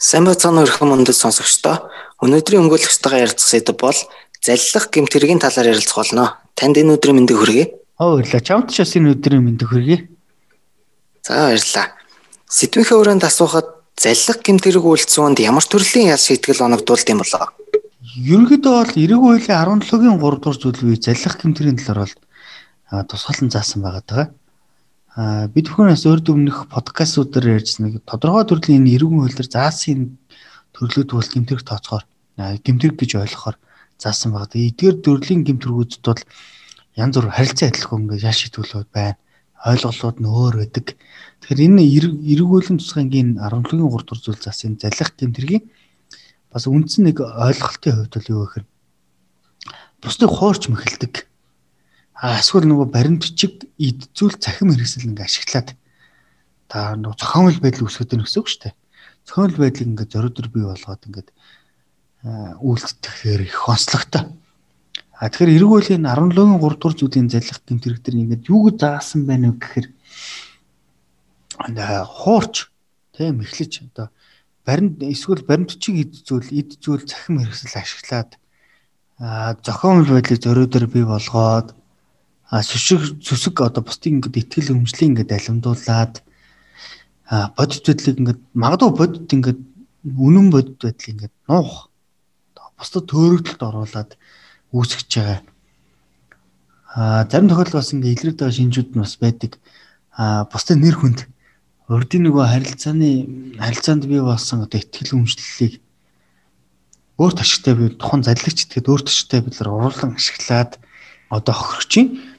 Сайн байцгаана уу өрхөн мөндөд сонсогчдоо. Өнөөдрийн өнгөлөгчтэйгээ ярилцах сэдэв бол заллах гэмтэргийн талаар ярилцах болно. Танд энэ өдрийн мэндийг хүргэе. Баярлалаа. Чамд ч бас энэ өдрийн мэндийг хүргэе. За баярлалаа. Сэдвийнхээ өрөөнд асуухад заллах гэмтэрэг үйлцсэн хүнд ямар төрлийн ял шийтгэл оногдуулд юм болоо? Ерөнхийдөө бол эрэг хуулийн 17-гийн 3 дугаар зүйлгүй заллах гэмтэрийн талаар бол тусгаалan заасан байгаа даа. Бид бүхэн бас өөр дөмнөх подкастуудаар ярьжсэн нэг тодорхой төрлийн энэ эргэн хуулиар заасан төрлүүд бол гэмтэрэг тооцохоор гэмтэрэг гэж ойлгохоор заасан байгаа. Эдгээр төрлийн гэмтэргүүдэд бол янз бүр харилцаа адилхан ингээд яаш шийтгүүлүүд байна. Ойлголууд нь өөр байдаг. Тэгэхээр энэ хуулийн тусгайгийн 17-гийн 3 дугаар зүйл заасан залих гэмтэргийн бас үндсэн нэг ойлголтын хувьд бол юу гэхээр бусдыг хуурч мэхэлдэг эсвэл нөгөө баримтчиг эд зүйл цахим хэрэгсэл ингээ ашиглаад та нөгөө зохиомл байдал үүсгэж байна гэсэн үг шүү дээ. Зохиомл байдлыг ингээ зориудөр бий болгоод ингээ үйлдэхээр их онцлогтой. А тэгэхээр эрг үеийн 17-гийн 3 дугаар зүйлийн залхах гэмтэрэг төр ингээ юу гэж заасан байна вэ гэхээр хуурч тийм эхлэж одоо баримт эсвэл баримтчиг эд зүйл эд зүйл цахим хэрэгсэл ашиглаад а зохиомл байдлыг зориудөр бий болгоод а сүшиг сүсэг одоо бусдыг ингээд ихтгэл өмжлөлийн ингээд алимдуулаад а бодит байдлыг ингээд магадгүй бодит ингээд үнэн бодит байдлыг ингээд нуух бусдад төөрөгдөлд оруулаад үүсгэж байгаа. А зарим тохиолдолд бас ингээд илрээд байгаа шинжүүд нь бас байдаг. А бусдын нэр хүнд урдын нөгөө харилцааны харилцаанд бий болсон одоо ихтгэл өмжлөлийг өөрт ашигтай бий тухайн залливч этгээд өөрт ашигтай билэр уруулан ашиглаад одоо хохирогчийн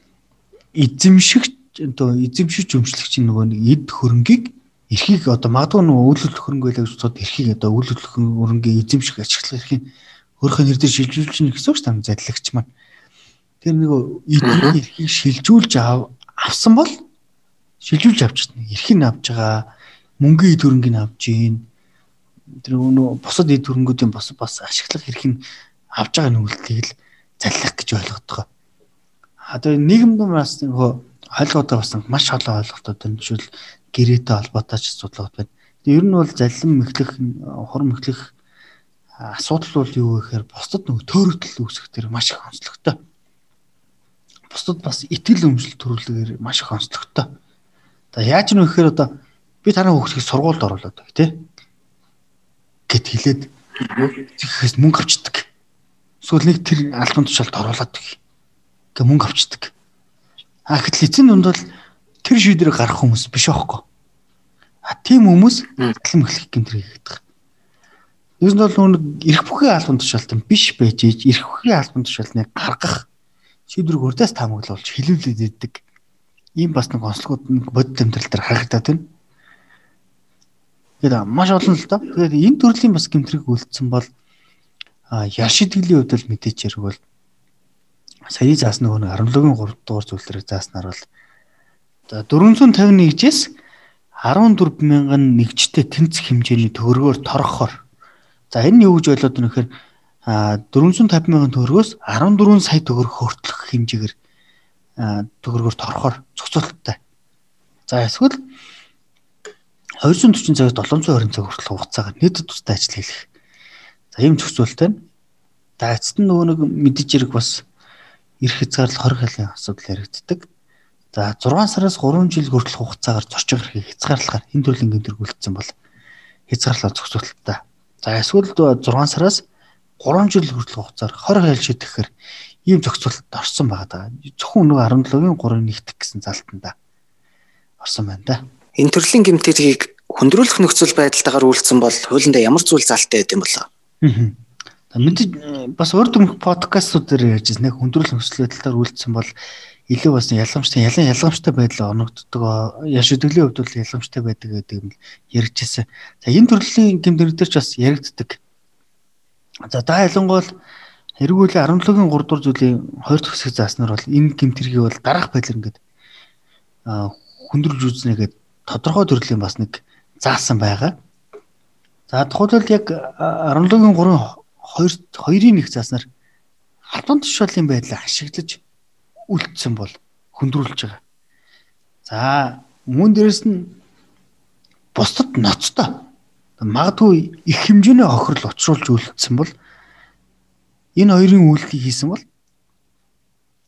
эзэмшигч одоо эзэмшиж өмчлөгч нөгөө нэг эд хөрөнгийг эрхийг одоо магадгүй нөгөө үйлдэл хөрөнгө байлаа гэж бодоод эрхийг одоо үйлдэл хөрөнгөний эзэмших ашиглах эрхийг өөрийнхөө нэр дээр шилжүүлж чинь гэсэн үг шүү дээ задлагч маань. Тэр нөгөө эдний эрхийг шилжүүлж авсан бол шилжүүлж авч чинь эрхийг авч байгаа мөнгөний эд хөрөнгөний авж гин тэр нөгөө бусад эд хөрөнгүүдийн бас бас ашиглах эрхийг авж байгаа нүгэлтийг л заллах гэж ойлгоод байгаа одоо нийгэмд бас нөгөө ойлгоотой бас маш олон ойлголтууд байна. Жишээл гэрээтэй холбоотой ч асуудал байна. Ер нь бол заллим мэхлэх, хурм мэхлэх асуудал бол юу гэхээр бусдад нөгөө төөрөгдөл үүсэх дээр маш их онцлогтой. Бусдад бас итгэл өмжил төрүүлгээр маш их онцлогтой. За яаж вэ гэхээр одоо би танаа хүүхдийг сургуульд оруулаад баг тий. гэт хэлээд тэгэхээс мөнгө авчдаг. Эсвэл нэг тэр албан тушаалд оруулаад баг гэ мөнгө авчдаг. А гэтэл эцэн дунд бол тэр шийдвэрийг гаргах хүмүүс биш аахгүй. А тийм хүмүүс хөтлөм эхлэх гэмтрийг хийдэг. Ер нь бол нүг эрх бүхий албан тушаалтан биш байж ээж эрх бүхий албан тушаалтныг гаргах шийдвэрийг урдаас таамаглуулж хилүүлээд идэг. Ийм бас нэг онцлогуд нэг бодит амьдрал дээр харагдаад байна. Тэгэхээр маш олон л доо. Тэгэхээр энэ төрлийн бас гэмтрийг үлдсэн бол яр шидэглэлийн хувьд л мэдээч хэрэг бол сая заасан нөгөө 17-гийн 3 дугаар зүйлээр зааснаар бол за 451-ээс 14 мянган нэгжтэй тэнцэх хэмжээний төгрөгөөр торгохоор за энэ нь юу гэж ойлгоод байна гэхээр 450 мянган төгрөгөөс 14 сая төгрөг хүртэлх хэмжээгээр төгрөгөөр торгохоор зохицуулттай. За эсвэл 240 цагаас 720 цаг хүртэлх хугацаагаар нийт тустай ажил хийх. За ийм зохицуулттай. За эцэст нь нөгөө нэг мэдээж хэрэг бас эрх хязгаарлал хориг хэлний асуудал яригддаг. За 6 сараас 3 жил хүртэлх хугацаагаар зорчиг эрхийг хязгаарлахаар энэ төрлийн гэмтэр гүйлцсэн бол хязгаарлалаа зохицуулттай. За эсвэл 6 сараас 3 жил хүртэлх хугацаар хориг хэл шидэхээр ийм зохицуулалт орсон байгаа. Зөвхөн нөгөө 17-гийн 3-ын нэгтгэх гэсэн залтанда орсон байна да. Энэ төрлийн гэмтэрийг хөндрүүлэх нөхцөл байдалтайгаар үйлдсэн бол хуулиндаа ямар зүйл залтай байд юм болоо? Аа Мэдээж э, бас урд өмнөх подкастуудаар ярьж ирсэн. Хүндрэл нөхцөл байдлаар үйлдсэн бол илүү бас ялгамжтай ялан ялгамжтай байдал оногддог. Яш өдөглийн хувьд бол ялгамжтай байдаг гэдэг юм ярьжсэн. За энэ төрлийн дээр ч бас яригддаг. За та ялангуул эргүүлийн 17-гийн 3 дугаар зүйлийн 2 дахь хэсэг зааснаар бол энэ гэмтэргийг бол дараах байдлаар ингээд хүндрэлж үзнэгээд тодорхой төрлийн бас нэг заасан байгаа. За тухайлбал яг 17-гийн 3 хоёр хоёрын нэг зааснаар албан тушаалын байдлыг ашиглаж үлдсэн бол хөндрүүлж байгаа. За мөн дээрэс нь бусдад ноцтой магадгүй их хэмжээний хохирол учруулж үлдсэн бол энэ хоёрын үйлдэлийг хийсэн бол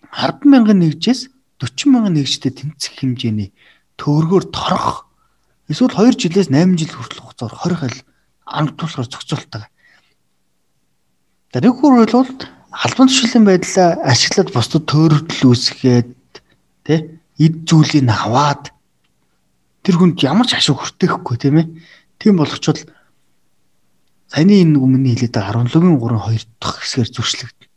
10 мянган нэгжээс 40 мянган нэгжтэй тэнцэх хэмжээний төгрөгөөр торох эсвэл 2 жилээс 8 жил хүртэл хугацаар 20 хэл амтуулахаар зохицуултаа. Тэрхүүр бол албан тушаалын байдлаа ашиглаад бусдад төөрөгдөл үүсгээд тий эд зүйлийг аваад тэр хүнд ямар ч ашиг хүртэхгүй тийм ээ. Тийм болгочвол саяны энэ өмнө байгаа 17-гийн 3 2 дахь хэсгээр зөрчлөгдөн.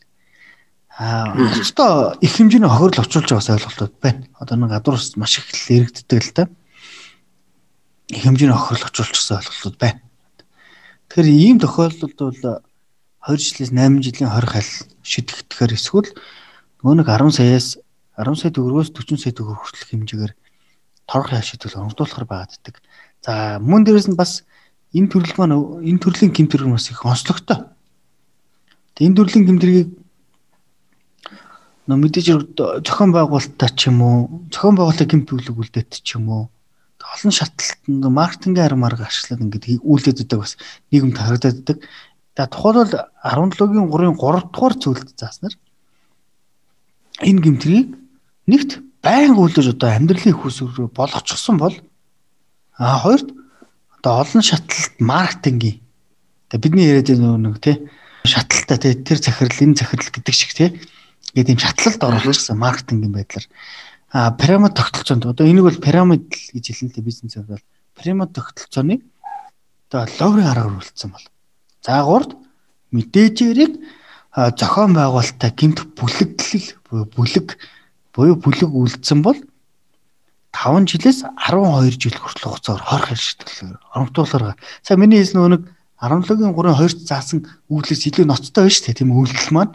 Аа өстой их хэмжээний хохирол очуулж байгаас ойлголтууд байна. Одоо нэг гадуур ус маш их эрэгддэг л та. Их хэмжээний хохирол очуулчихсан ойлголтууд байна. Тэгэхээр ийм тохиолдолд бол 2 жилээс 8 жилийн 20 хал шидэхдгээр эсвэл нөгөө нэг 10 саяас 10 сая төгрөгөөс 40 сая төгрөг хүртэлх хэмжээгээр торох шийдэл онгодуулахар байгааддаг. За мөн дээрэс нь бас энэ төрөл маань энэ төрлийн гэмтэрэг бас их онцлогтой. Энэ төрлийн гэмтэргийг нөө мэдээж зохион байгуулалтаа ч юм уу зохион байгуулалтын гэмт бүлэг үлдээт ч юм уу олон шатлалтанд маркетингийн арга марга ашиглаад ингээд үйлдээд байдаг бас нийгэмд харагдаад байдаг. За тухайлбал 17-гийн 3-ын 3 дугаар зүйлд зааснаар энэ гэмтрийг нэгт байнга үлдэж одоо амьдралын хүсвэр болгочихсон бол а хоёрт одоо олон шатлалт маркетингийн бидний яриад байгаа нэг тий шатлалтаа тий тэр захирал энэ захирал гэдэг шиг тий гэдэг юм шатлалд оруулчихсан маркетингийн байдлаар. А пирамид тогтолцоонд одоо энийг бол пирамид гэж хэлнэ л бизнесээр бол. Пирамид тогтолцооны одоо ловрын аргаар үлдсэн бол за гурд мэдээжээрийг зохион байгуулалтаа гинт бүлэглэл бүлэг буюу бүлэг үлдсэн бол 5 жилээс 12 жил хүртэл хугацаар хорх хэршигдэл оромтуулаар. Сая миний хэлсэн нэг 17-гийн 3-ын 2-т заасан үйлдэлээс илүү ноцтой байна шүү дээ тийм үйлдэл маань.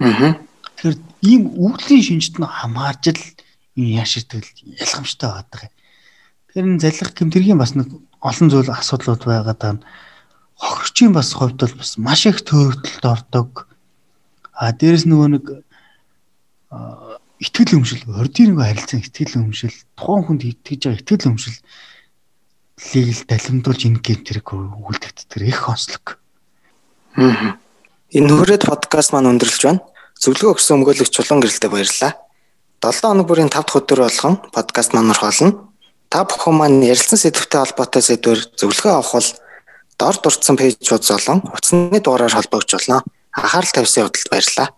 Аа. Тэгэхээр ийм үйлдлийн шинжт нь хамаарж л энэ яширтгэл ялгамжтай байдаг. Тэгэхээр энэ залхах гэмтэргийн бас нэг олон зүйл асуудлууд байгаад байна. Хохирчийн бас хувьд бол бас маш их төөрөгдөлд ордог. А дээрэс нөгөө нэг итгэл өмшил, ординыг харилцан итгэл өмшил, тухайн хүнд итгэж байгаа итгэл өмшил лийг л далимдуулж энэ гэмтрийг үлдэгддэг их онцлог. Энэ хүрээд подкаст маань өндөрлөж байна. Зөвлөгөө өгсөн өмгөөлөгч чулуун гэрэлтэй баярлалаа. 7 хоног бүрийн 5 дахь өдөр болгон подкаст маань орхолно. Та бүхэн маань ярилцсан сэдвтэй холбоотой сэдвэр зөвлөгөө авах бол дор дурдсан пэйжүүд болон утасны дугаараар холбогдож болно. Анхаарал тавьсан явдалд баярлалаа.